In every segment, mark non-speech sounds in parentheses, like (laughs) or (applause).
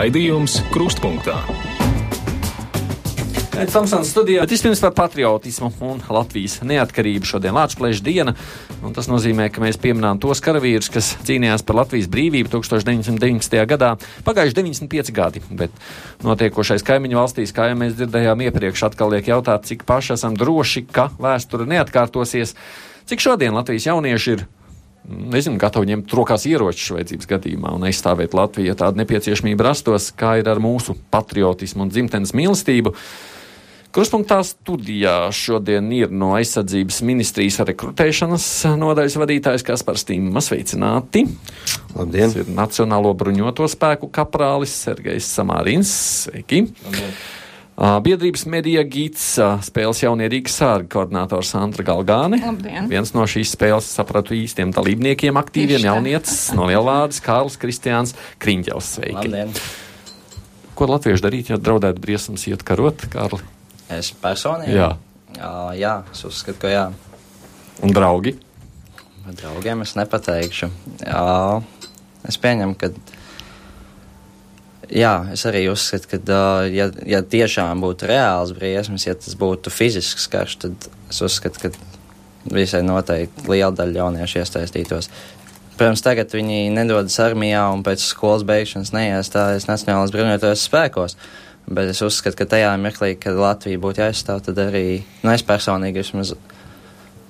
Raidījums Krustpunktā. Tomsons studijā. Bet vispirms par patriotismu un Latvijas neatkarību. Šodien Latvijas diena. Tas nozīmē, ka mēs pieminām tos karavīrus, kas cīnījās par Latvijas brīvību 1990. gadā. Pagājuši 95 gadi, bet notiekošais kaimiņu valstīs, kā jau mēs dzirdējām iepriekš, atkal liek jautāt, cik paši esam droši, ka vēsture neatkārtosies. Cik šodien Latvijas jaunieši ir nezinu, gatavi ņemt rokās ieročus vajadzības gadījumā un aizstāvēt Latviju, ja tāda nepieciešamība rastos, kā ir ar mūsu patriotismu un dzimtenes mīlestību. Kruspunktā studijā šodien ir no aizsardzības ministrijas rekrutēšanas nodaļas vadītājs Kaspars Tīmas. Sveicināti! Labdien! Tas ir Nacionālo bruņoto spēku kaprālis Sergejs Samārins. Sveiki! Labdien. Biedrības medija gīts spēles jaunie Rīgas sārga koordinātors Sandra Galgāne. Labdien. Viens no šīs spēles, sapratu, īstiem dalībniekiem, aktīviem jaunietis (laughs) no Lielvārdas Kārlis Kristiāns Kriņģels. Sveiki! Labdien. Ko latvieši darīt, ja draudētu briesmas iet karot, Kārli? Es personīgi? Jā. Uh, jā, es uzskatu, ka jā. Un draugi? Draugiem es nepateikšu. Uh, es pieņemu, ka. Jā, es arī uzskatu, ka, uh, ja, ja tiešām būtu reāls briesmas, ja tas būtu fizisks karš, tad es uzskatu, ka visai noteikti liela daļa jauniešu iesaistītos. Protams, tagad viņi nedodas armijā un pēc skolas beigšanas neiestājas Nacionālās bruņotajos spēkos. Bet es uzskatu, ka tajā mirklī, kad Latvija būtu jāizstāv, tad arī nu, es personīgi vismaz.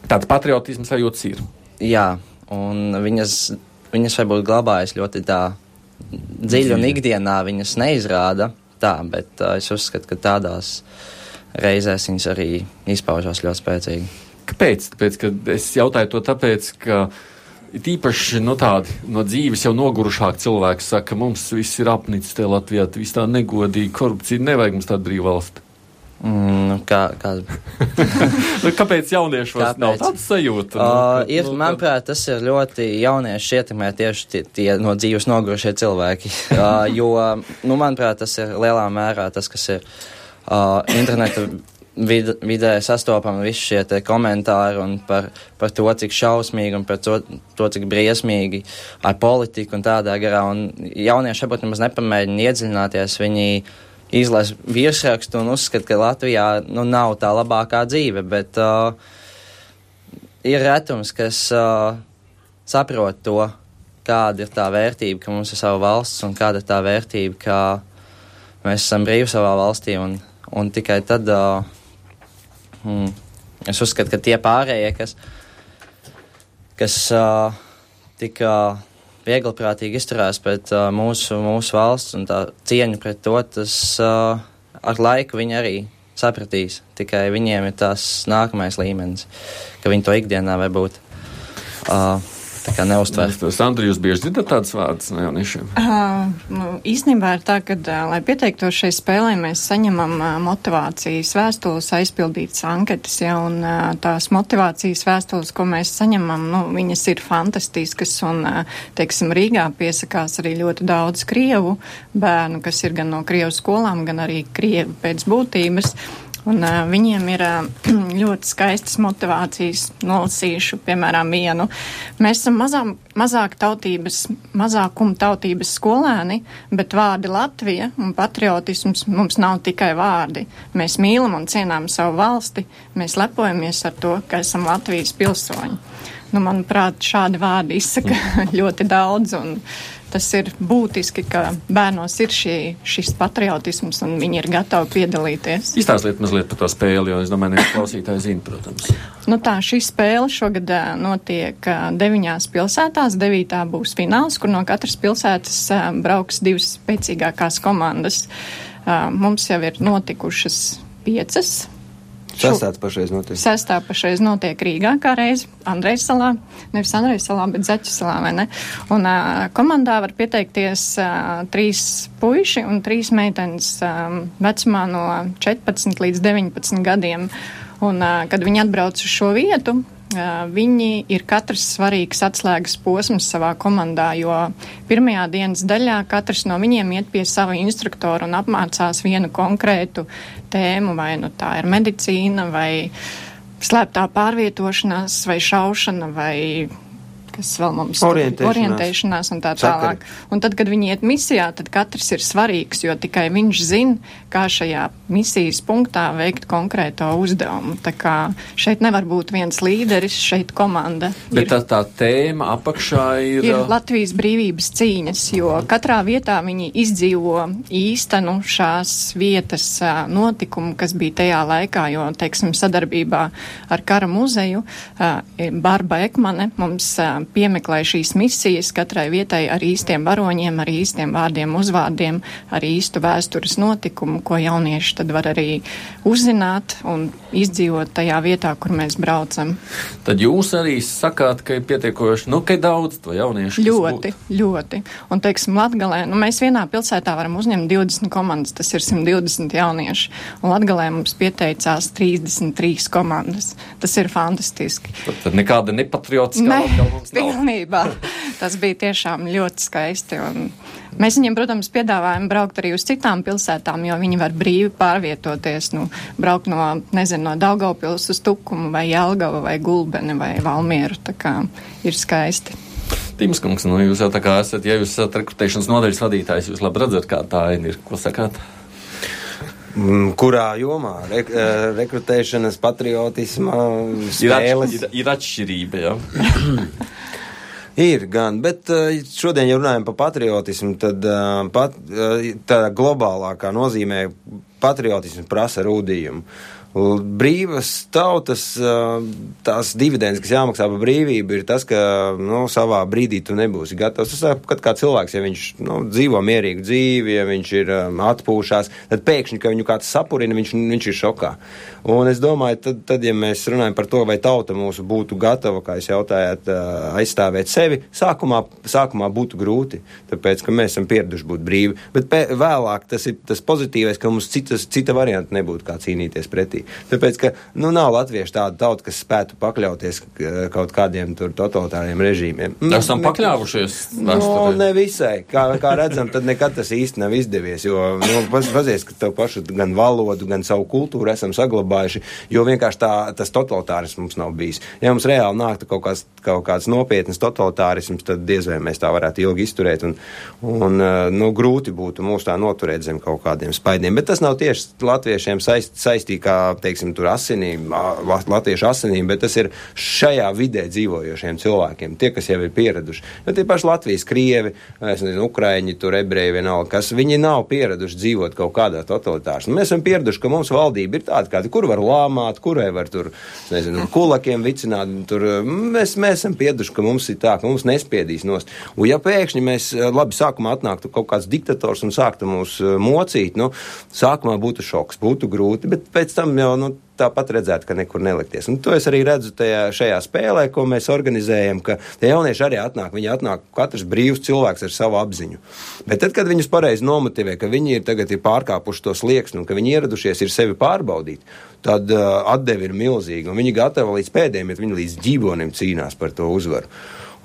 Tāds patriotisms sajūts ir. Jā, un viņas, viņas varbūt glabājas ļoti tā dziļi un ikdienā viņas neizrāda tā, bet uh, es uzskatu, ka tādās reizēs viņas arī izpaužās ļoti spēcīgi. Kāpēc? Tāpēc, es jautāju to tāpēc, ka Tīpaši no, tādi, no dzīves jau nogurušāki cilvēki saka, ka mums viss ir apnicis te Latvijā, viss tā negodīgi, korupcija, nevajag mums tādu brīvu valsti. Mm, kā, kā... (laughs) nu, kāpēc jaunieši vairs nav tāds sajūta? Nu, uh, ir, nu, manuprāt, tas ir ļoti jaunieši ietekmē tieši tie, tie no dzīves nogurušie cilvēki. uh, jo, nu, manuprāt, tas ir lielā mērā tas, kas ir uh, interneta vid, vidē sastopami visi šie komentāri par, par to, cik šausmīgi un par to, to, cik briesmīgi ar politiku un tādā garā. Un jaunieši varbūt nemaz nepamēģina iedziļināties. Viņi izlasa virsrakstu un uzskata, ka Latvijā nu, nav tā labākā dzīve, bet uh, ir retums, kas uh, saprot to, kāda ir tā vērtība, ka mums ir sava valsts un kāda ir tā vērtība, ka mēs esam brīvi savā valstī un, un tikai tad. Uh, Hmm. Es uzskatu, ka tie pārējie, kas, kas uh, tik uh, viegliprātīgi izturās pret uh, mūsu, mūsu valsts un tā cieņu pret to, tas uh, ar laiku viņi arī sapratīs. Tikai viņiem ir tas nākamais līmenis, ka viņi to ikdienā var būt. Uh, Tā kā neuztver. Sandra, jūs bieži dzirdat tādas vārdas no jauniešiem? Uh, nu, īstenībā ir tā, ka, uh, lai pieteiktos šai spēlē, mēs saņemam uh, motivācijas vēstules, aizpildītas anketas, ja, un uh, tās motivācijas vēstules, ko mēs saņemam, nu, viņas ir fantastiskas, un, uh, teiksim, Rīgā piesakās arī ļoti daudz Krievu bērnu, kas ir gan no Krievu skolām, gan arī Krievu pēc būtības. Un, uh, viņiem ir uh, (clears throat) ļoti skaistas motivācijas, nolasījuši, piemēram, vienu. Mēs esam mazām, mazāk tautības, mazākuma tautības skolēni, bet vārdi Latvija un patriotisms mums nav tikai vārdi. Mēs mīlam un cienām savu valsti, mēs lepojamies ar to, ka esam Latvijas pilsoņi. Nu, manuprāt, šādi vārdi izsaka (laughs) ļoti daudz. Un, tas ir būtiski, ka bērnos ir šī, šis patriotisms un viņi ir gatavi piedalīties. Izstāstiet mazliet par to spēli, jo es domāju, ka klausītāji zina, protams. Nu tā, šī spēle šogad notiek deviņās pilsētās. Devītā būs fināls, kur no katras pilsētas brauks divas spēcīgākās komandas. Mums jau ir notikušas piecas Sestāds pašreiz notiek. Sestā pašreiz notiek Rīgā kā reiz, Andrejas salā, nevis Andrejas salā, bet Zaķu salā, vai ne? Un uh, komandā var pieteikties uh, trīs puiši un trīs meitenes um, vecumā no 14 līdz 19 gadiem. Un, uh, kad viņi atbrauc uz šo vietu, Viņi ir katrs svarīgs atslēgas posms savā komandā, jo pirmajā dienas daļā katrs no viņiem iet pie sava instruktora un apmācās vienu konkrētu tēmu, vai nu tā ir medicīna, vai slēptā pārvietošanās, vai šaušana, vai kas vēl mums Orientēšanās. orientēšanās un tā Sakari. tālāk. Un tad, kad viņi iet misijā, tad katrs ir svarīgs, jo tikai viņš zina, kā šajā misijas punktā veikt konkrēto uzdevumu. Tā kā šeit nevar būt viens līderis, šeit komanda. Bet ir. tā, tā tēma apakšā ir. ir Latvijas brīvības cīņas, jo katrā vietā viņi izdzīvo īstenu šās vietas notikumu, kas bija tajā laikā, jo, teiksim, sadarbībā ar Kara muzeju Barba Ekmane mums piemeklē šīs misijas katrai vietai ar īstiem varoņiem, ar īstiem vārdiem, uzvārdiem, ar īstu vēstures notikumu, ko jaunieši tad var arī uzzināt un izdzīvot tajā vietā, kur mēs braucam. Tad jūs arī sakāt, ka ir pietiekoši, nu, ka ir daudz to jauniešu. Ļoti, ļoti. Un, teiksim, Latgalē, nu, mēs vienā pilsētā varam uzņemt 20 komandas, tas ir 120 jaunieši. Un Latgalē mums pieteicās 33 komandas. Tas ir fantastiski. Tad, tad nekāda nepatriotiskā Latgala mums nav. pilnībā. Tas bija tiešām ļoti skaisti. Mēs viņiem, protams, piedāvājam braukt arī uz citām pilsētām, jo viņi var brīvi pārvietoties, nu, braukt no, nezinu, no Daugavpils uz Tukumu vai Jelgava vai Gulbeni vai Valmieru. Tā kā ir skaisti. Tīms kungs, nu, jūs jau tā kā esat, ja jūs esat rekrutēšanas nodaļas vadītājs, jūs labi redzat, kā tā ir. Ko sakāt? Mm, Kurā jomā? Re, eh, rekrutēšanas, patriotisma, Ir, spēles. atš, ir, ir atšķirība, jā. (clears throat) Ir gan, bet eh, šodien, ja runājam par patriotismu, tad eh, pat, tā globālākā nozīmē patriotisms prasa rūdījumu. Brīvas tautas, tās dividendes, kas jāmaksā par brīvību, ir tas, ka nu, savā brīdī tu nebūsi gatavs. Tas tāpat kā cilvēks, ja viņš nu, dzīvo mierīgu dzīvi, ja viņš ir um, atpūšās, tad pēkšņi, ka viņu kāds sapurina, viņš, viņš ir šokā. Un es domāju, tad, tad, ja mēs runājam par to, vai tauta mūsu būtu gatava, kā jūs jautājāt, aizstāvēt sevi, sākumā, sākumā būtu grūti, tāpēc, ka mēs esam pieraduši būt brīvi. Bet pē, vēlāk tas ir tas pozitīvais, ka mums citas, cita varianta nebūtu kā cīnīties pretī. Tāpēc, ka nu, nav latvieši tāda tauta, kas spētu pakļauties k- kaut kādiem totalitāriem režīmiem. Esam pakļāvušies Nu, vēsturē. ne visai. Kā, kā redzam, tad nekad tas īsti nav izdevies. Jo, nu, pazies, ka tev pašu gan valodu, gan savu kultūru esam saglabājuši, jo vienkārši tā, tas totalitārisms mums nav bijis. Ja mums reāli nāktu kaut kāds, kaut kāds nopietns totalitārisms, tad diez vai mēs tā varētu ilgi izturēt. Un, un eh, nu, grūti būtu mūs tā noturēt zem kaut kādiem spaidiem. Bet tas nav tieši latviešiem saist, saistīts kā, teiksim, asinīm, latviešu asinīm, bet tas ir šajā vidē dzīvojošiem cilvēkiem, tie, kas jau ir pieraduši. Jo tie paši Latvijas krievi, nezinu, ukraiņi, tur ebreji vienalga, kas viņi nav pieraduši dzīvot kaut kādā totalitārs. Un mēs esam pieraduši, ka mums valdība ir tāda, kāda, kur var lāmāt, kurai var tur, nezinu, kulakiem vicināt. Tur, mēs, mēs esam pieraduši, ka mums ir tā, ka mums nespiedīs nost. Un ja pēkšņi mēs, labi, sākumā atnāktu kaut kāds diktators un sāktu mūs eh, mocīt, nu, sākumā būtu šoks, būtu grūti, bet pēc tam jau, nu, tāpat redzētu, ka nekur nelikties. Un to es arī redzu tajā, šajā spēlē, ko mēs organizējam, ka tie jaunieši arī atnāk. Viņi atnāk katrs brīvs cilvēks ar savu apziņu. Bet tad, kad viņus pareizi nomotivē, ka viņi ir tagad ir pārkāpuši to slieksni un ka viņi ieradušies ir sevi pārbaudīt, tad uh, atdeve ir milzīga. Viņi gatavi līdz pēdējiem, ja viņi līdz dzīvonim cīnās par to uzvaru.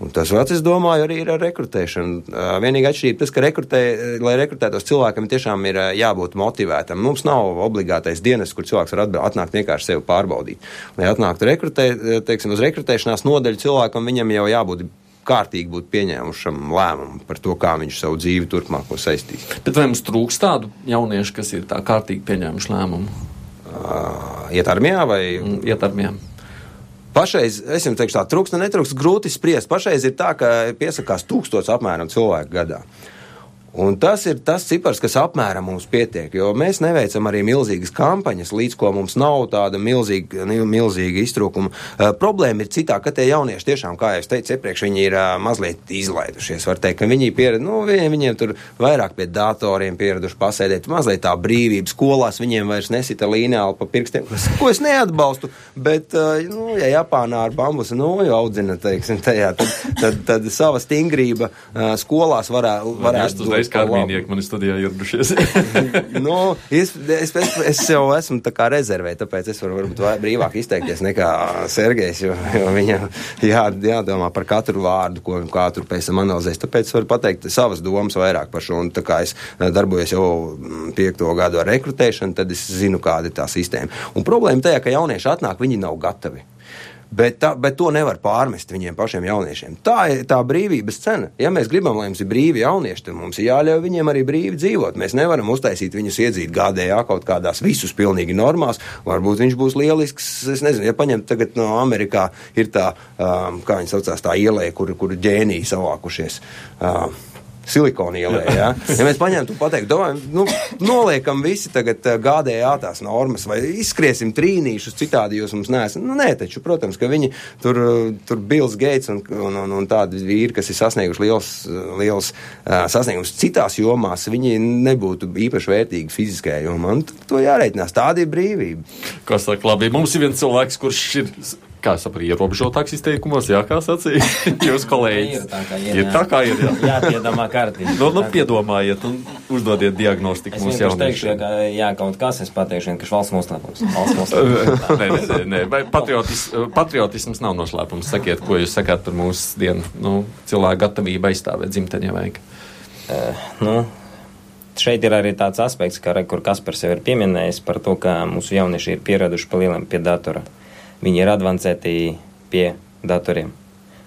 Un tas pats, es domāju, arī ir ar rekrutēšanu. Vienīgā atšķirība tas, ka rekrutē, lai rekrutētos cilvēkam, tiešām ir jābūt motivētam. Mums nav obligātais dienas, kur cilvēks var atnākt vienkārši sevi pārbaudīt. Lai atnāktu rekrutē, teiksim, uz rekrutēšanās nodaļu cilvēkam, viņam jau jābūt kārtīgi būt pieņēmušam lēmumu par to, kā viņš savu dzīvi turpmāko saistīs. Bet vai mums trūkst tādu jauniešu, kas ir tā kārtīgi pieņēmuši lēmumu? Uh, Iet armijā vai Mm, Iet ar miem. Pašreiz, es jums teikšu, tā trūkst, un netrūkst grūti spriest. Pašreiz ir tā, ka piesakās tūkstots apmēram cilvēku gadā. Un tas ir tas cipars, kas apmēram mums pietiek, jo mēs neveicam arī milzīgas kampaņas, līdz ko mums nav tāda milzīga, milzīga iztrūkuma. Uh, problēma ir citā, ka tie jaunieši tiešām, kā jau es teicu iepriekš, viņi ir uh, mazliet izlaidušies. Var teikt, ka viņi ir nu, viņiem, viņiem tur vairāk pie datoriem pieraduši pasēdēt, mazliet tā brīvība skolās, viņiem vairs nesita līnijāli pa pirkstiem, ko es neatbalstu, bet, uh, nu, ja Japānā ar bambusu nūju audzina, teiksim, tajā, tad, tad, tad sava stingrība skolās varā, Varētu varētu uzreiz labu. kārmīnieki mani studijā ieradušies. (laughs) nu, es, es, es, es jau esmu tā kā rezervē, tāpēc es varu varbūt brīvāk izteikties nekā Sergejs, jo, jo viņam jā, jādomā par katru vārdu, ko kā tur pēc tam analizēs. Tāpēc varu pateikt savas domas vairāk par šo. Un tā kā es eh, darbojos jau mm, piekto gadu ar rekrutēšanu, tad es zinu, kāda ir tā sistēma. Un problēma tajā, ka jaunieši atnāk, viņi nav gatavi. Bet, tā, bet to nevar pārmest viņiem pašiem jauniešiem. Tā ir tā brīvības cena. Ja mēs gribam, lai mums ir brīvi jaunieši, tad mums ir jāļauj viņiem arī brīvi dzīvot. Mēs nevaram uztaisīt viņus iedzīt gādējā kaut kādās visus pilnīgi normās. Varbūt viņš būs lielisks. Es nezinu, ja paņemt tagad no Amerikā ir tā, um, kā viņi saucās, tā ielē, kur, kur ģēniji savākušies. Um, silikona ielē. Ja? ja mēs paņemtu un pateiktu, domājam, nu, noliekam visi tagad GDA tās normas vai izskriesim trīnīšus, citādi jūs mums neesat. Nu, nē, taču, protams, ka viņi tur, tur Bills Gates un, un, un, un tādi vīri, kas ir sasnieguši liels, liels uh, sasniegums citās jomās, viņi nebūtu īpaši vērtīgi fiziskajā jomā. Un to jārēķinās. Tāda ir brīvība. Kas saka, labi, mums ir viens cilvēks, kurš ir kā sapratu, ierobežotāks izteikumos, jā, kā sacīja (laughs) jūs kolēģis. ir tā, kā ir. Ir tā, kā ir. Jā, (laughs) jā piedomā kārtīgi. nu, nu, piedomājiet un uzdodiet diagnostiku Es mūsu vienkārši teikšu, ka, jā, kaut kas es pateikšu, vienkārši valsts noslēpums. (laughs) Valsts noslēpums. nē, nē, nē. Vai patriotis, patriotisms nav noslēpums. Sakiet, ko jūs sakāt par mūsu dienu nu, cilvēku gatavību aizstāvēt dzimteni, ja vajag. Eh, nu, šeit ir arī tāds aspekts, ka, re, kur Kaspars jau ir pieminējis par to, ka mūsu jaunieši ir pieraduši pa lielam pie datora. Viņi ir advancēti pie datoriem.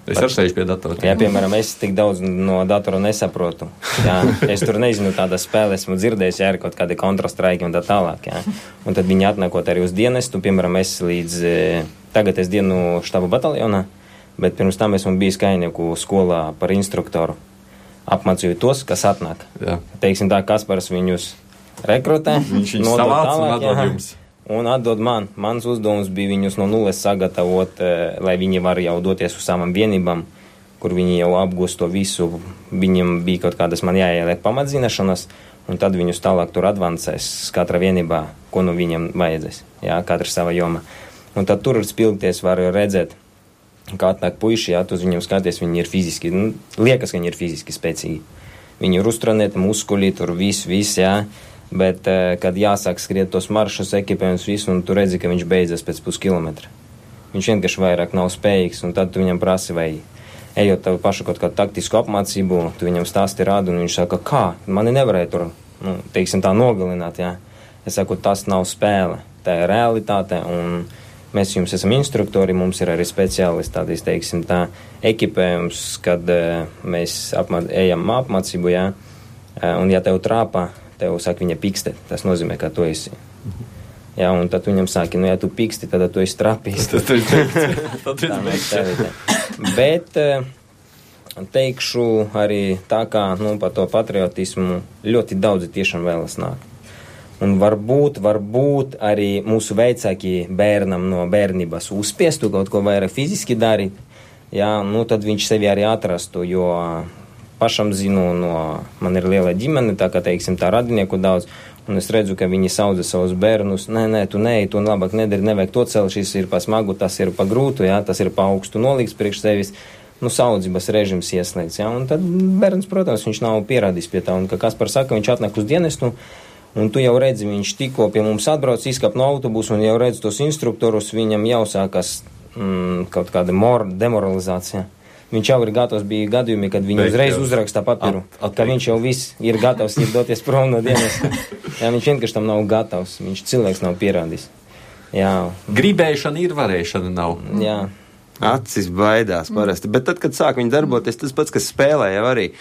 Es arī sēžu pie datora. Jā, piemēram, es tik daudz no datora nesaprotu. Jā, es tur nezinu, tādas spēles esmu dzirdējis, ja ir kaut kādi kontrastraiki un tā tālāk. Jā. Un tad viņi atnākot arī uz dienestu, piemēram, es līdz eh, tagad es dienu štabu bataljonā, bet pirms tam esmu bijis kainieku skolā par instruktoru. Apmācīju tos, kas atnāk. Jā. Teiksim tā, Kaspars viņus rekrutē, Viņš viņus savāc un atdod jā. jums. Un atdod man. Mans uzdevums bija viņus no nulles sagatavot, eh, lai viņi var jau doties uz savām vienībām, kur viņi jau apgūst to visu. Viņam bija kaut kādas man jāieliek pamatzināšanas, un tad viņus tālāk tur advancēs katra vienībā, ko no viņiem vajadzēs. Jā, katra sava joma. Un tad tur spilgties var redzēt, kā atnāk puiši, jā, uz viņiem skaties, viņi ir fiziski, nu, liekas, ka viņi ir fiziski spēcīgi. Viņi ir uztrenēti, muskuļi, tur viss, viss, jā. Bet, eh, kad jāsāk skriet tos maršrutus, ekipējumus, visu, un tu redzi, ka viņš beidzas pēc puskilometra. Viņš vienkārši vairāk nav spējīgs, un tad tu viņam prasi, vai ejot tavu pašu kaut kādu taktisku apmācību, tu viņam stāsti rādu, un viņš saka, kā, mani nevarēja tur, nu, teiksim tā, nogalināt, jā. Es saku, tas nav spēle, tā ir realitāte, un mēs jums esam instruktori, mums ir arī speciālisti, tādīs, teiksim tā, ekipējums, kad uh, mēs apmā, ejam apmācību, jā, uh, un ja tev trāpā, tev saka, viņa pikste, tas nozīmē, ka tu esi. Jā, un tad viņam saka, nu, ja tu piksti, tad tu esi beigts. Tad beigts. (laughs) tevi te. Bet eh, teikšu arī tā, kā nu, par to patriotismu ļoti daudzi tiešām vēlas nākt. Un varbūt, varbūt arī mūsu vecāki bērnam no bērnības uzspiestu kaut ko vairāk fiziski darīt, jā, nu tad viņš sevi arī atrastu, jo pašam zinu, no, man ir liela ģimene, tā kā, teiksim, tā radinieku daudz, un es redzu, ka viņi sauda savus bērnus, nē, nē, tu nē, tu labāk nedari, nevajag to celt, šis ir pa smagu, tas ir pa grūtu, jā, tas ir pa augstu nolīgs priekš sevis, nu, saudzības režims ieslēgts, jā, un tad bērns, protams, viņš nav pierādījis pie tā, un, ka kas par saka, viņš atnāk uz dienestu, Un tu jau redzi, viņš tikko pie mums atbrauc, izkāp no autobusa un jau redz tos instruktorus, viņam jau sākas mm, kaut kāda mor, demoralizācija. Viņš jau ir gatavs, bija gadījumi, kad viņu Beigt uzreiz jau. uzraksta papīru, At- ka atteikt. viņš jau viss ir gatavs ir doties prom no dienas. (laughs) Jā, viņš vienkārši tam nav gatavs, viņš cilvēks nav pierādījis. Jā, Gribēšana ir, varēšana nav. jā. Acis baidās parasti. Bet tad, kad sāk viņi darboties, tas pats, kas spēlē jau arī.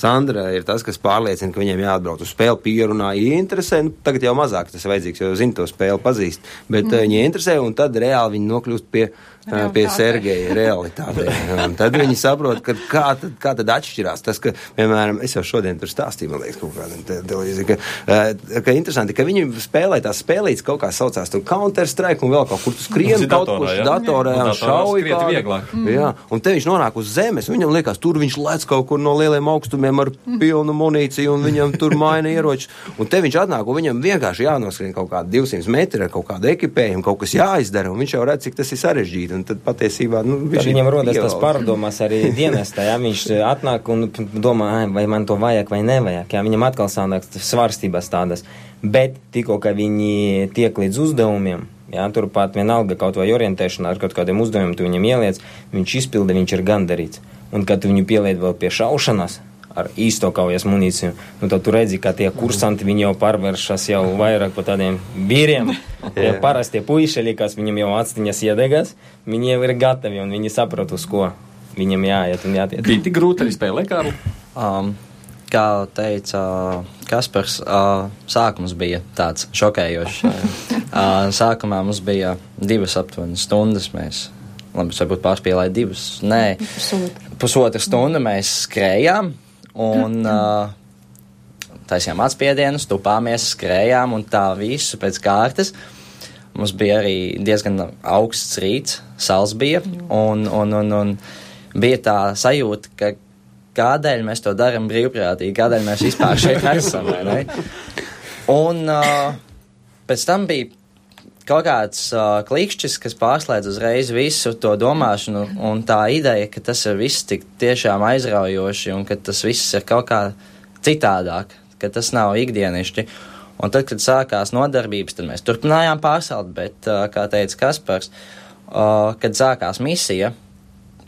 Sandra ir tas, kas pārliecina, ka viņiem jāatbrauc uz spēli, pierunā, ieinteresē. Nu, tagad jau mazāk tas ir vajadzīgs, jo zina to spēli, pazīst. Bet mm. viņi interesē, un tad reāli viņi nokļūst pie, ā, pie Realitātei. Sergeja realitātei. (laughs) Un tad viņi saprot, ka kā tad, kā tad atšķirās tas, ka, piemēram, es jau šodien tur stāstīju, man liekas, kaut kādā te- televīzijā, ka, ā, ka interesanti, ka viņi spēlē tās spēlītas kaut kā saucās, tur Counter-Strike un vēl kaut kur tu skrien Tas ir kaut kur jā? datorā Un un šauj. Jā, un te viņš nonāk uz zemes. Viņam liekas, tur viņš lec kaut kur no lieliem augstumiem ar pilnu munīciju, un viņam tur maina ieroči. Un te viņš atnāk, un viņam vienkārši jānoskrien kaut kādi 200 metri ar kaut kādu ekipējumu, kaut kas jāizdara, un viņš jau redz, cik tas ir sarežģīti. Un tad patiesībā nu, Tad viņš viņam rodas tas pārdomas arī dienestā. Jā, viņš eh, atnāk un domā, "Ai, vai man to vajag vai nevajag. Jā, viņam atkal sānāk svārstības tādas. Bet tikko, ka viņi tiek līdz uzdevumiem, jā, turpat vienalga kaut vai orientēšanā ar kaut kādiem uzdevumiem, tu viņam ieliec, viņš izpilda, viņš ir gandarīts. Un kad viņu pieliet vēl pie šaušanas, ar īsto kaujas munīciju. Nu, tad tu redzi, ka tie kursanti viņi jau pārvēršas jau vairāk par tādiem vīriem. (laughs) Tie parastie puiši, kas viņam jau atstiņas iedegas, viņi jau ir gatavi un viņi saprot, uz ko viņam jāiet un jātiek. Bija tik grūti arī spēlēt, Kārli. Um, kā teica Kaspars, uh, sākums bija tāds šokējošs. (laughs) uh, sākumā mums bija divas aptuveni stundas. Mēs, labi, varbūt pārspīlēja divas, nē, pusotru stundu mēs skrējām un (clears throat) uh, taisījām atspiedienus, tupāmies, skrējām un tā visu pēc kārtas. Mums bija arī diezgan augsts rīts, sals bija, un, un, un, un bija tā sajūta, ka kādēļ mēs to darām brīvprātīgi, kādēļ mēs vispār šeit (laughs) esam. Un uh, pēc tam bija kaut kāds uh, klikšķis, kas pārslēdz uzreiz visu to domāšanu, un tā ideja, ka tas ir viss tik tiešām aizraujoši, un ka tas viss ir kaut kā citādāk, ka tas nav ikdienišķi. Un tad, kad sākās nodarbības, tad mēs turpinājām pārcelt, bet, uh, kā teica Kaspars, uh, kad sākās misija,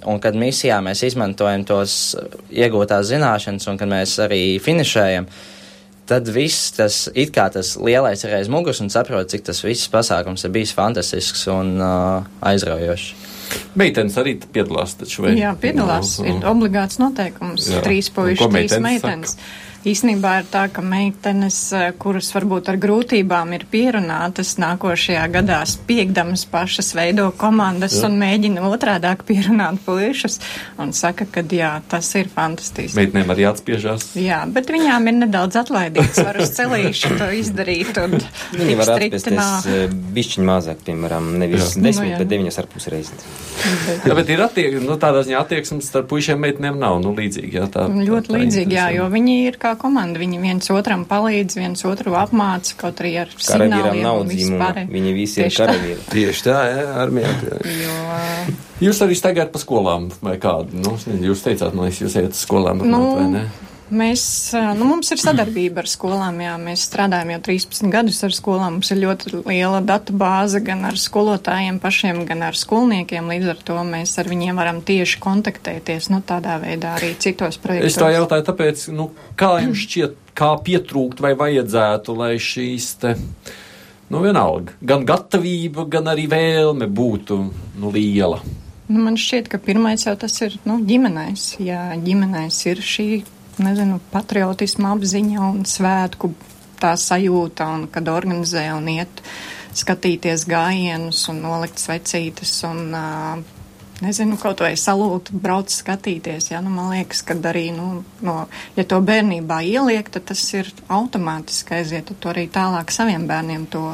un kad misijā mēs izmantojam tos uh, iegūtās zināšanas, un kad mēs arī finišējam, tad viss tas it kā tas lielais ir aiz muguras un saprot, cik tas viss pasākums ir bijis fantastisks un uh, aizraujošs. Meitenes arī piedalās taču vai? Jā, piedalās. Nu, Ir obligāts noteikums. Jā. Trīs Un puiši, trīs meitenes meitenes. Īsnībā ir tā, ka meitenes, eh, kuras varbūt ar grūtībām ir pierunātas, nākošajā gadā spiegdamas pašas veido komandas Jā. un mēģina otrādāk pierunāt puišus un saka, ka jā, tas ir fantastiski. Meitenēm arī atspiežās. Jā, bet viņām ir nedaudz atlaidīts, var uz celīšu to izdarīt un Viņi var nav. atpesties bišķiņ mazāk, piemēram, nevis Jā. desmit, Nu, jā. bet deviņas ar pus reizes. (laughs) Jā, bet ir attiek, nu, tādā ziņā attieksmes starp puišiem meitenēm nav, nu, līdzīgi, jā, tā. Ļoti tā, tā līdzīgi, jā, interesanti. jo viņi ir kā komanda. Viņi viens otram palīdz, viens otru apmāca, kaut arī ar Karavīram signāliem nav un dzimuma, viņi visi ir Tieši tā. karavīri. Tieši tā, jā, armijā. Jo, Jūs arī staigājat pa skolām vai kādu? Nu, jūs teicāt, man liekas, jūs ejat skolām, Nu, vai ne? Mēs, nu, mums ir sadarbība ar skolām, jā, mēs strādājam jau 13 gadus ar skolām, mums ir ļoti liela datu bāze gan ar skolotājiem pašiem, gan ar skolniekiem, līdz ar to mēs ar viņiem varam tieši kontaktēties, nu, tādā veidā arī citos projektos. Es tā jautāju, tāpēc, nu, kā jums šķiet, kā pietrūkt vai vajadzētu, lai šīs te, nu, vienalga, gan gatavība, gan arī vēlme būtu, nu, liela. Nu, man šķiet, ka pirmais jau tas ir nu, ģimenēs. Ja ģimenēs ir šī nezinu, patriotisma apziņa un svētku tā sajūta, un kad organizē un iet skatīties gājienus un nolikt svecītes un, nezinu, kaut vai salūt, brauc skatīties. Ja? Nu, man liekas, ka arī, nu, no, ja to bērnībā ieliek, tad tas ir automātiski aiziet, tad to arī tālāk saviem bērniem to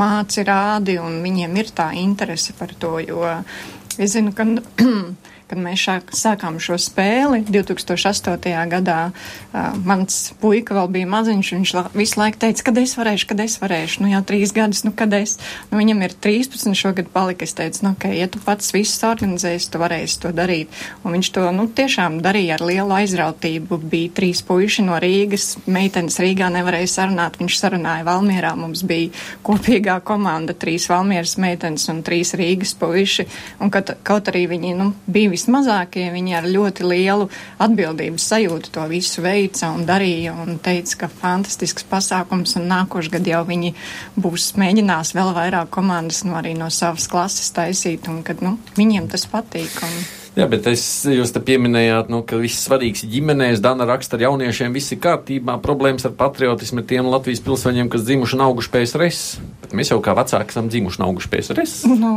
māci rādi, un viņiem ir tā interese par to, jo es zinu, ka (clears throat) kad mēs šāk, sākām šo spēli 2008. gadā, uh, mans puika vēl bija maziņš, viņš la, visu laiku teica, kad es varēšu, kad es varēšu, nu jau trīs gadus, nu kad es, nu viņam ir 13 šogad palika, es teicu, nu ok, ja tu pats visus organizēsi, tu varēsi to darīt. Un viņš to, nu tiešām darīja ar lielu aizrautību, bija trīs puiši no Rīgas, meitenes Rīgā nevarēja sarunāt, viņš sarunāja Valmierā, mums bija kopīgā komanda, trīs Valmieras meitenes un trīs Rīgas puiši, un kaut, kaut arī viņi, nu, bija vismazākie, viņi ar ļoti lielu atbildības sajūtu to visu veica un darīja un teica, ka fantastisks pasākums un nākošgad jau viņi būs mēģinās vēl vairāk komandas no arī no savas klases taisīt un kad, nu, viņiem tas patīk. Un, Jā, bet es, jūs te pieminējāt, nu, ka viss svarīgs ir ģimenēs, Dana raksta ar jauniešiem, viss ir kārtībā, problēmas ar patriotismu ir tiem Latvijas pilsoņiem, kas dzimuši un auguši PSRS. Bet mēs jau kā vecāki esam dzimuši un auguši PSRS. Nu,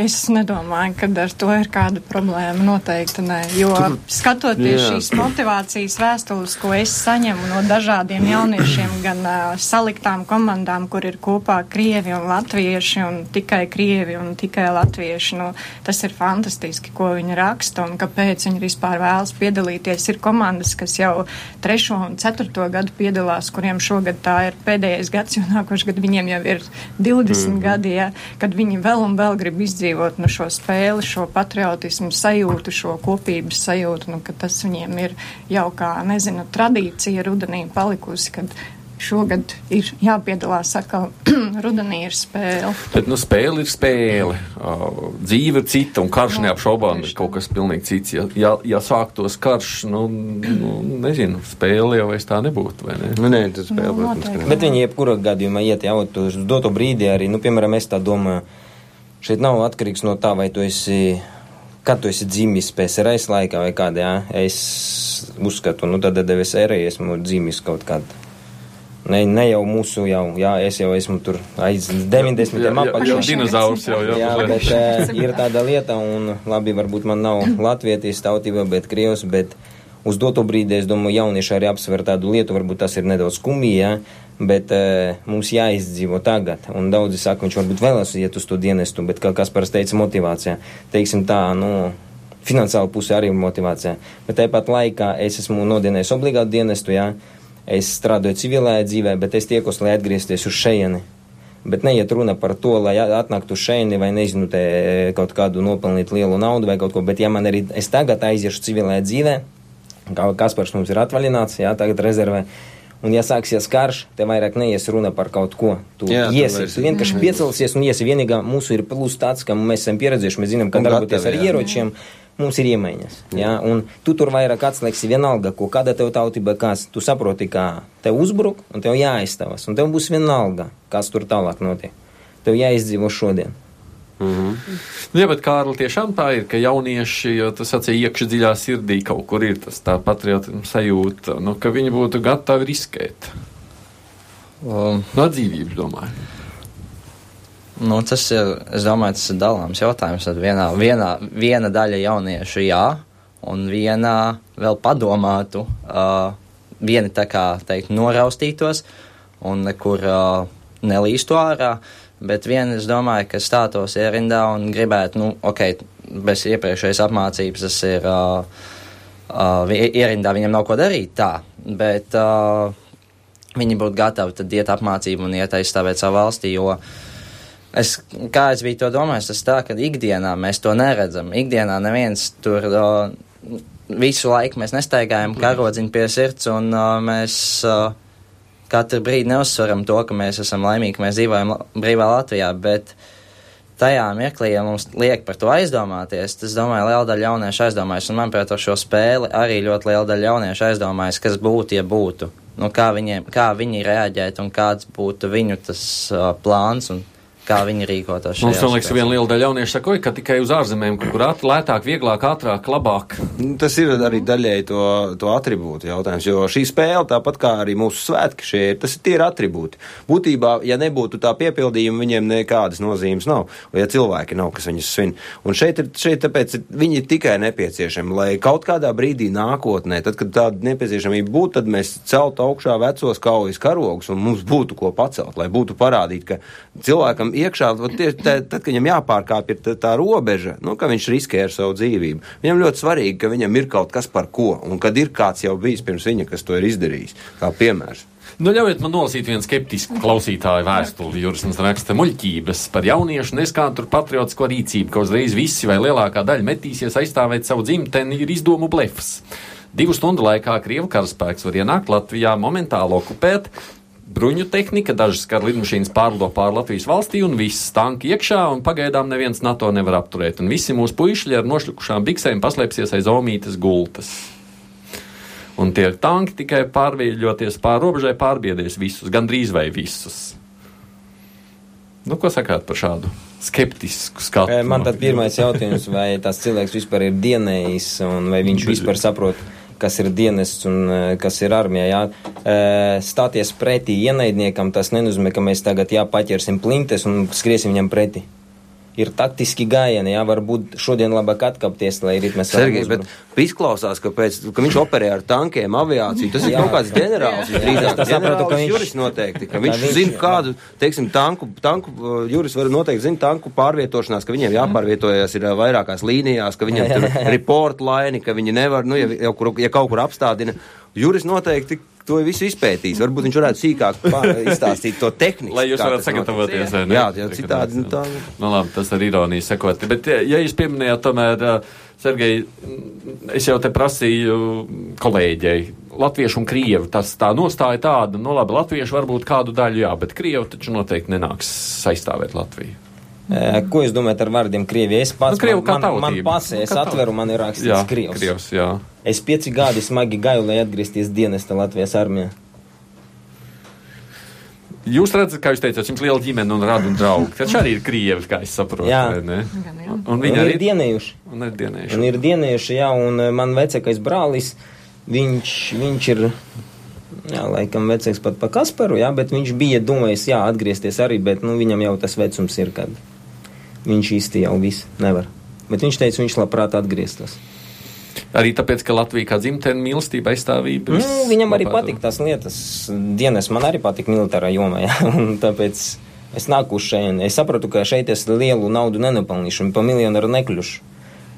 es nedomāju, ka ar to ir kāda problēma. Noteikti nē. Jo Tur, skatoties jā. šīs motivācijas vēstules, ko es saņemu no dažādiem jauniešiem, gan uh, saliktām komandām, kur ir kopā krievi un latvieši, un tikai krievi un tikai latvieši, nu, tas ir fantastiski, ko viņi raksta un kāpēc viņi vispār vēlas piedalīties. Ir komandas, kas jau trešo un ceturto gadu piedalās, kuriem šogad tā ir pēdējais gads, jo nākošais gadu viņiem jau ir 20 mm -hmm. gadi, ja, kad viņi vēl un vēl grib izdzīvot nu, šo spēli, šo patriotismu sajūtu, šo kopības sajūtu, nu, ka tas viņiem ir jau kā, nezinu, tradīcija rudenī palikusi, kad šogad ir jāpiedalās atkal (clears throat) rudenī ir spēle. Bet, nu, spēle ir spēle. Uh, dzīve ir cita, un karš Nu, neapšaubām ir kaut kas pilnīgi cits. Ja, ja, ja sāktos karš, nu, nu, nezinu, spēle jau vairs tā nebūtu, vai ne? Nu, nē, tas spēle, Nu, protams. Bet viņi jebkurā gadījumā iet jau uz doto brīdi arī, nu, piemēram, es tā domāju, šeit nav atkarīgs no tā, vai tu esi, kad tu esi dzimis PSRS laikā vai kādā, jā. Es uzskatu, nu, tad, tad es arī esmu dzimis kaut kādā. Ne, ne jau mūsu, jau, jā, es jau esmu tur aiz 90. Jā, jā, apakšā. jau dinozaurs jau, jā, Jā, bet uh, ir tāda lieta, un labi, varbūt man nav latvietis tautība, bet krievs, bet uz doto brīdi, es domāju, jaunieši arī apsver tādu lietu, varbūt tas ir nedaudz skumji, jā, bet uh, mums jāizdzīvo tagad, un daudzi saka, viņš varbūt vēlas iet uz to dienestu, bet kā Kaspars teica, motivācijā, teiksim tā, nu, finansiāla puse arī ir motivācija, bet tāpat laikā es esmu nodienējis obligātu dienestu, jā, es strādāju civilajā dzīvē, bet es tiekos, lai atgriezties uz šejieni. Bet neiet runa par to, lai atnāktu šeit, vai nezinu, te kaut kādu nopelnīt lielu naudu vai kaut ko. Bet, ja man arī es tagad aiziešu civilajā dzīvē, kā Kaspars mums ir atvaļināts, jā, tagad rezervē. Un, ja sāksies karš, te vairāk neies runa par kaut ko. Tu Jā, iesi, tu vienkārši piecelsies un iesi. Vienīgā mūsu ir plus tāds, ka mēs esam pieredzējuši, mēs zinām, Un darboties ar jā. ieročiem. Mums ir iemaņas. Ja? Un tu tur vairāk atslēgsi vienalga, ko kāda tev tautība, kas tu saproti, kā tev uzbruk, un tev jāaizstāvas. Un tev būs vienalga, kas tur tālāk notiek. Tev jāizdzīvo šodien. Nu, Jā, bet Kārli, tiešām tā ir, ka jaunieši, jo tas sacīja iekšā dziļā sirdī kaut kur ir tas tā patriotisma sajūta, nu, ka viņi būtu gatavi riskēt. Um, No dzīvības, domāju. Nu, tas ir, es domāju, tas ir dalāms jautājums. Tad vienā, vienā, viena daļa jauniešu jā, un viena vēl padomātu, uh, vieni tā kā teikt noraustītos un nekur uh, nelīstu ārā, bet vieni, es domāju, ka stātos ierindā un gribētu, nu, ok, bez iepriekšējas apmācības tas ir uh, uh, ierindā, viņam nav ko darīt tā, bet uh, viņi būtu gatavi tad iet apmācību un iet aizstāvēt savu valsti, jo Es, kā es biju to domājis, tas tā, ka ikdienā mēs to neredzam. Ikdienā neviens tur o, visu laiku mēs nestaigājam karodziņu pie sirds un o, mēs o, katru brīdi neuzsveram to, ka mēs esam laimīgi, mēs dzīvojam la- brīvā Latvijā, bet tajā mirklī, ja mums liek par to aizdomāties, tas, domāju, liela daļa jauniešu aizdomājas, un manuprāt, ar šo spēli arī ļoti liela daļa jauniešu aizdomājas, kas būtu, ja būtu. Nu, kā, viņiem, kā viņi reaģētu un kāds būtu viņu tas uh, plāns un kā viņi rīkotos. Mums, man liekas, viena liela daļa jauniešu saka, "Oi, ka tikai uz ārzemēm, kur āt- lētāk, vieglāk, ātrāk, labāk. Nu, Tas ir arī daļēji to, to attribūtu jautājums, jo šī spēle, tāpat kā arī mūsu svētki, šie ir, tas ir tie ir attribūti. Būtībā, ja nebūtu tā piepildījuma, viņiem nekādas nozīmes nav, vai ja cilvēki nav, kas viņus svin. Un šeit ir, šeit tāpēc viņi ir tikai nepieciešami, lai kaut kādā brīdī nākotnē, tad, kad tāda nepieciešamība būtu, tad mēs celtu augšā vecos kaujas karogus un mums būtu ko pacelt, lai būtu parādīt, ka cilvēkam iekšā, tieši tad, kad viņam jāpārkāpj tā, tā robeža, nu, ka viņš riskē ar savu dzīvību. Viņam ļoti svarīgi, ka viņam ir kaut kas par ko, un kad ir kāds jau bijis pirms viņa, kas to ir izdarījis, kā piemērs. Nu, ļaujiet man nolasīt vienu skeptisku klausītāju vēstuli. Juris mums raksta muļķības par jauniešu neskādu patriotisko rīcību, ka uzreiz visi vai lielākā daļa metīsies aizstāvēt savu dzimteni, ir izdomu blefs. Divu stundu laikā Krievu karaspēks var ienākt Latvijā, momentāli okupēt. Bruņu tehnika, dažas kara lidmašīnas pārlido pāri Latvijas valstī, un viss tanki iekšā, un pagaidām neviens NATO nevar apturēt. Un visi mūsu puiši ar nošļukušām biksēm paslēpsies aiz omītes gultas. Un tie tanki tikai pārvīļoties pāri robežai, pārbiedēs visus, gandrīz vai visus. Nu, ko sakāt par šādu skeptisku skatu? Eh, Man tad pirmais jautājums, vai tas cilvēks vispār ir dienējis, un vai viņš (laughs) vispār saprot, kas ir dienests un eh, kas ir armija. Jā. Eh, Stāties pretī ienaidniekam, tas nenozīmē, ka mēs tagad jāpaķersim plintes un skriesim viņam pretī. Ir taktiski gājieni, jā, varbūt šodien labāk atkāpties, lai Sergei, varam bet izklausās, ka, pēc, ka viņš operē ar tankiem, aviāciju. Tas ir Jā. kaut kāds ģenerālis. Drīzāk. Tā sapratu, ka viņš- Juris noteikti, ka viņš viņš- zina kādu, teiksim, tanku, tanku, uh, Juris var noteikti zina tanku pārvietošanās, ka viņiem jāpārvietojas ir uh, vairākās līnijās, ka viņiem tur (laughs) report laini, ka viņi nevar, nu, ja, ja kaut kur apstādina. Juris noteikti to visu izpētījis. Varbūt viņš varētu sīkāk izstāstīt to tehniku. Lai jūs notiek. sagatavoties. ne? Jā, jā, citādi. Nu, tā, Nu, labi, tas ir ironija sakot. Bet, ja jūs pieminējāt, tomēr, Sergei, es jau te prasīju kolēģei, latviešu un krievu, tas tā nostāja tāda, nu labi, latviešu varbūt kādu daļu jā, bet krievu taču noteikti nenāks saistāvēt Latviju. Eh, Ko jūs domājat ar vārdiem Krievija? Es pats, Nu, Krievu kā man, man, man tautība. pasē, Nu, es atveru, man ir rakstīts Jā, Krievs. Krievs, jā. Es pieci gadi smagi gāju, lai atgriezties dienesta Latvijas armijā. Jūs redzat, kā jūs teicāt, jums liela ģimene un radu un draugi. Taču arī ir krievi, kā es saprotu. Jā. vai ne? Gan jau. Un viņi ir arī dienējuši. un ir dienējuši. Un ir dienējuši, jā, un eh, man vecākais brālis, viņš, viņš ir, jā, laikam vecāks pat pa Kasparu, jā, bet viņš bija domājis, jā, atgriezties arī, bet, nu, viņam jau tas vecums ir, kad viņš īsti jau viss nevar. Bet viņš teica, viņš labprāt atgrieztos. Arī tāpēc, ka Latvija kā dzimtene mīlestība aizstāvība. Nu, viss viņam arī patīk tās lietas. Dienas man arī patīk militārā jomā, (laughs) un tāpēc es nāku šeit. Es saprotu, ka šeit es lielu naudu nenopelnīšu un pa miljonaru nekļušu.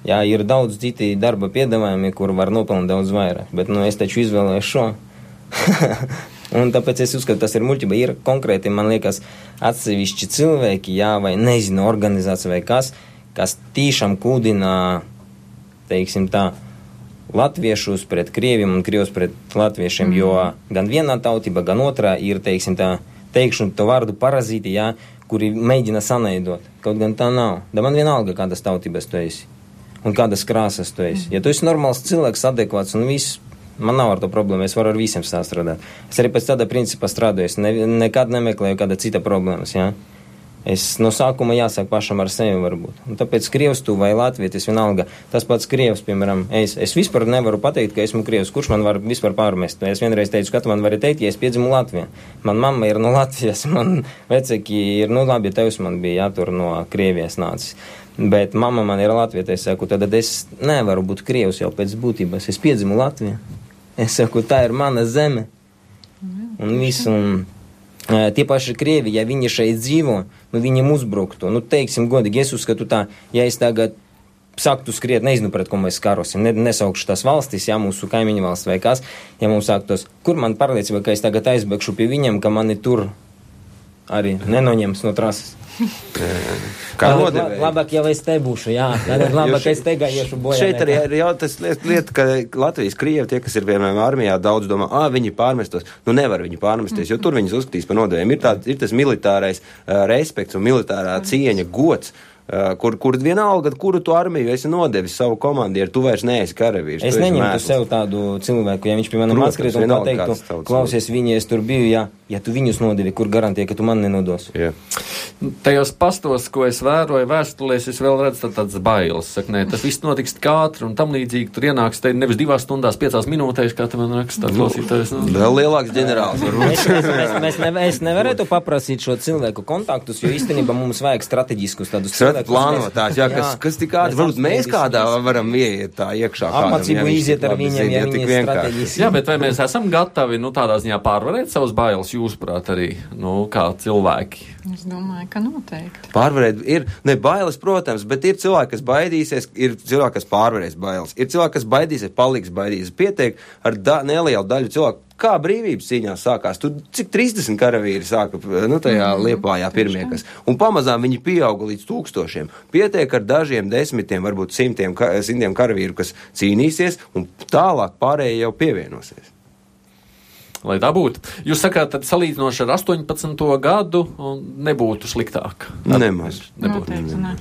Jā, ir daudz citi darba piedāvājumi, kur var nopelnīt daudz vairāk, bet nu, es taču izvēlēju šo. (laughs) un tāpēc es uzskatu, tas ir muļķība. Ir konkrēti, man liekas, atsevišķi cilvēki, jā, vai nezinu, organizācija vai kas, kas tiešām kūdina, teiksim tā, latviešus pret krieviem un krievus pret latviešiem, mm. jo gan vienā tautība, gan otrā ir, teiksim tā, teikšu to vārdu parazīti, jā, kuri mēģina sanaidot. Kaut gan tā nav. Da man vienalga, kādas tautības tu esi un kādas krāsas tu esi. Ja tu esi normāls cilvēks, adekvāts un viss, man nav ar to problēmu, es varu ar visiem strādāt. Es arī pēc tāda principa strādāju, es ne, nekad nemeklēju kāda cita problēmas, jā. Es no sākuma jāsāk pašam ar sevi, varbūt. Un tāpēc krievs tu vai latvietis vienalga. Tas pats krievs, piemēram, es, es vispār nevaru pateikt, ka esmu krievs. Kurš man var vispār pārmest? Es vienreiz teicu, ka tu man vari teikt, ja es piedzimu Latvijā. Man mamma ir no Latvijas, (laughs) man vecāki ir, nu labi, tevs man bija jātur no Krievijas nācis. Bet mamma man ir latvieta, es saku, tad es nevaru būt krievs jau pēc būtības. Es piedzimu Latvijā. Es saku, tā ir mana zeme. Un viss, un Eh, Tie paši krievi, ja viņi šeit dzīvo, nu viņiem uzbruktu. Nu, teiksim, godīgi, es uzskatu tā, ja es tagad sāktu skriet, nezinu, pret ko mēs karosim, ne, nesaukšu tās valstis, ja mūsu kaimiņu valsts vai kas, ja mums sāktos, kur man pārliecība, ka es tagad aizbēgšu pie viņiem, ka mani tur arī nenoņems no trases. kā nodevēji. Labāk jau es te būšu, jā, tad (laughs) labāk Jo es te gājušu bojā. Šeit arī ir jau tas liet- lieta, ka Latvijas krievi, tie, kas ir piemēram armijā, daudz domā, ah, viņi pārmestos. Nu, nevar viņi pārmesties, jo tur viņus uzskatīs par nodevējiem. Ir, tā, ir tas militārais uh, respekts un militārā cieņa, gods. Uh, kur, kur vienalga, kuru tu armiju esi nodevis savu komandieru, tu vairs neesi karavīrs. Es tu esi neņemtu sev tādu cilvēku, ja viņš pie manis atkrīt un pateiktu, klausies, viņi es tur biju, ja, ja tu viņus nodevi, kur garantē, ka tu man nenodos. Jā. Tajos pastos, ko es vēroju vēstulēs, es vēl redzu tā, tādas bailes. Saka, nē, tas viss notiks tik ātri un tam līdzīgi. Tur ienāks te nevis divās stundās, piecās minūtēs, kā te man raksta klausītājs. Nu. Vēl lielāks ģenerālis. Mēs, mēs, mēs, mēs, ne, es nevarētu paprasīt šo cilvēku kontaktus, jo īstenībā mums vajag strateģiskus tādus Strati cilvēkus. plānotājs, jā, kas, Jā. kas tik ātri, Mēs varbūt mēs kādā varam ieiet tā iekšā. kādam, Apmācību iziet ar viņiem, ja tik viņi ir vienkārši. strateģiski. Jā, bet vai mēs esam gatavi nu, tādā ziņā pārvarēt savus bailes, jūsuprāt, arī nu, kā cilvēki? Es domāju, ka noteikti. Pārvarēt ir, ne bailes, protams, bet ir cilvēki, kas baidīsies, ir cilvēki, kas pārvarēs bailes. Ir cilvēki, kas baidīsies, paliks baidīsies. Pietiek ar da, nelielu daļu cilvēku. Kā brīvības cīņā sākās? Tur cik 30 karavīri sāka nu, tajā mm, liepājā pirmie, kas. Un pamazām viņi pieauga līdz tūkstošiem. Pietiek ar dažiem desmitiem, varbūt simtiem, ka, simtiem karavīru, kas cīnīsies, un tālāk pārējie jau pievienosies. Lai tā būtu. Jūs sakāt, tad salīdzinoši ar 18. gadu nebūtu sliktāk. Nemaz. Nebūtu. Noteikti, ne.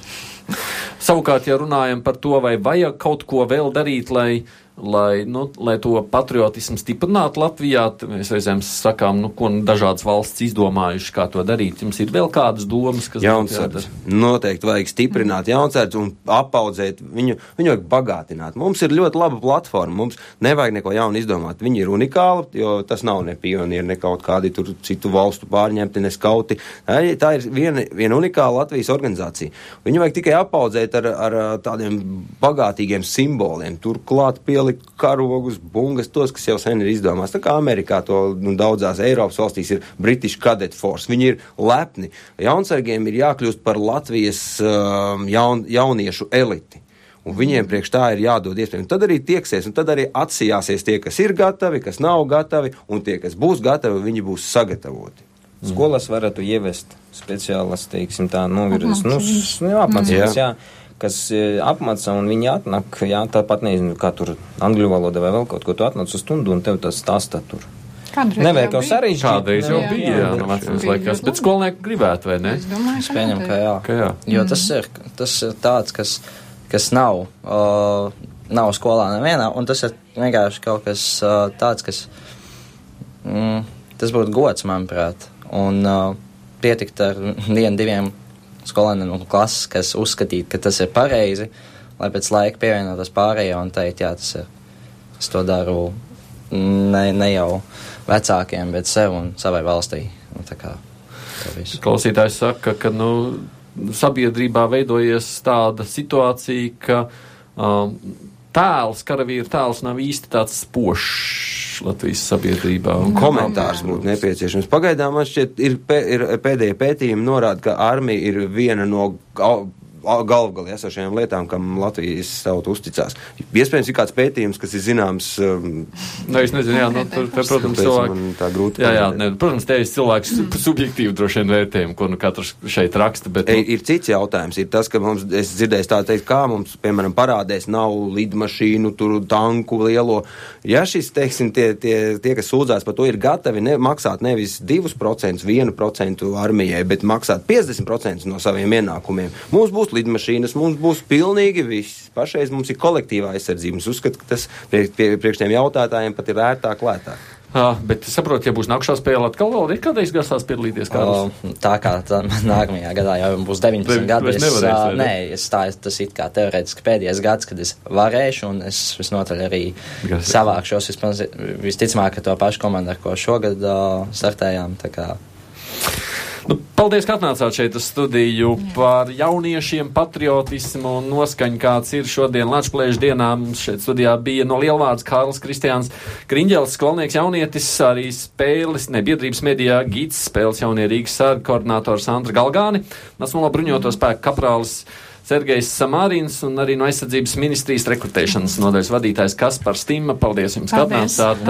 Savukārt, ja runājam par to, vai vajag kaut ko vēl darīt, lai, lai, nu, lai to patriotismu stiprinātu Latvijā, mēs reizēm sakām, nu, ko nu dažādas valsts izdomājuši, kā to darīt. Jums ir vēl kādas domas, kas jādara? Noteikti vajag stiprināt jaunsardzi un apaudzēt viņu. Viņu vajag bagātināt. Mums ir ļoti laba platforma. Mums nevajag neko jaunu izdomāt. Viņi ir unikāli, jo tas nav ne pionieri, ne kaut kādi tur citu valstu pārņemti, ne skauti. Tā ir- Tā ir viena, viena unikāla Latvijas organizācija. Viņu vajag tikai apaudzēt ar, ar tādiem bagātīgiem simboliem. Turklāt pielikt karogus, bungas, tos, kas jau sen ir izdomāts. Tā kā Amerikā to nu, daudzās Eiropas valstīs ir British Cadet Force. Viņi ir lepni. Jaunsargiem ir jākļūst par Latvijas um, jaun, jauniešu eliti. Un viņiem priekš tā ir jādod iespēja. Un tad arī tieksies, un tad arī atsijāsies tie, kas ir gatavi, kas nav gatavi, un tie, kas būs gatavi, viņi būs sagatavoti. Skolas varētu ievest speciālas, teiksim, tā novirzes, nu, nu, apmācības, Jā. jā, kas e, apmāca un viņi atnāk, jā, tāpat nezinu, kā tur angļu valoda vai vēl kaut ko, tu atnāc uz stundu un tev tas stāsta tur. Kādreiz Nevajag jau sarežģīt. Kādreiz jau bija, jā, no Bija laikās, bet skolnieki gribētu, vai ne? Es domāju, Es pieņemu, ka jā. Ka jā. Jo tas ir, tas ir tāds, kas, kas nav, uh, nav skolā nevienā, un tas ir vienkārši kaut kas uh, tāds, kas, mm, tas būtu gods, manuprāt, un uh, pietikt ar (laughs) vienu, diviem skolēniem no klases, kas uzskatītu, ka tas ir pareizi, lai pēc laika pievienotos pārējā un teikt, jā, tas ir, es to daru ne, ne jau vecākiem, bet sev un savai valstī. Un tā kā visu. Klausītājs saka, ka nu, sabiedrībā veidojies tāda situācija, ka um, tēls, karavīra tēls nav īsti tāds spošs Latvijas sabiedrībā. Un, Komentārs būtu nepieciešams. Pagaidām man šķiet, ir, pē, ir pēdējie pētījumi norāda, ka armija ir viena no gal- galvgalī esošajām lietām, kam Latvijas tauta uzticās. Iespējams, ir kāds pētījums, kas ir zināms. Um, ne, es nezinu, jā, nu, tur, tur, protams, cilvēki. tā grūti Jā, jā, ne, protams, te ir cilvēks subjektīvi droši vien vērtējumu, ko nu katrs šeit raksta, bet nu, Ir cits jautājums, ir tas, ka mums, es dzirdēju tā teikt, kā mums, piemēram, parādēs nav lidmašīnu, tur tanku lielo. Ja šis, teiksim, tie, tie, tie kas sūdzās par to, ir gatavi ne, maksāt nevis 2%, 1% armijai, bet maksāt 50% no saviem ienākumiem, mums būs lidmašīnas, mums būs pilnīgi viss. Pašreiz mums ir kolektīvā aizsardzība. Es uzskatu, ka tas prie, pie, priekš tiem jautājumiem pat ir ērtāk, lētāk. ā, bet es saprotu, ja būs nākšā spēle, atkal vēl ir kādreiz grasās piedalīties. O, tā kā tā, nākamajā gadā jau būs 19 Tev- gadi. Es, nevarēsi, ā, vai ne? nē, es tā, tas ir kā teorētiski pēdējais gads, kad es varēšu, un es visnotaļ arī Grasies. savākšos vismaz, visticamāk, ar to pašu komandu, ar ko šogad uh, startējām. Nu, paldies, ka atnācāt šeit uz studiju par jauniešiem, patriotismu un noskaņu, kāds ir šodien Latvijas dienā. Mums šeit studijā bija no Lielvārds Kārlis Kristiāns Kriņģels, skolnieks jaunietis, arī spēles, ne biedrības medijā, gids, spēles jaunie Rīgas sārga koordinātors Andra Galgāni, Nacionālo bruņoto spēku kaprālis. Sergejs Samārins un arī no aizsardzības ministrijas rekrutēšanas nodaļas vadītājs Kaspars Stīma. Paldies jums, ka atnācāt.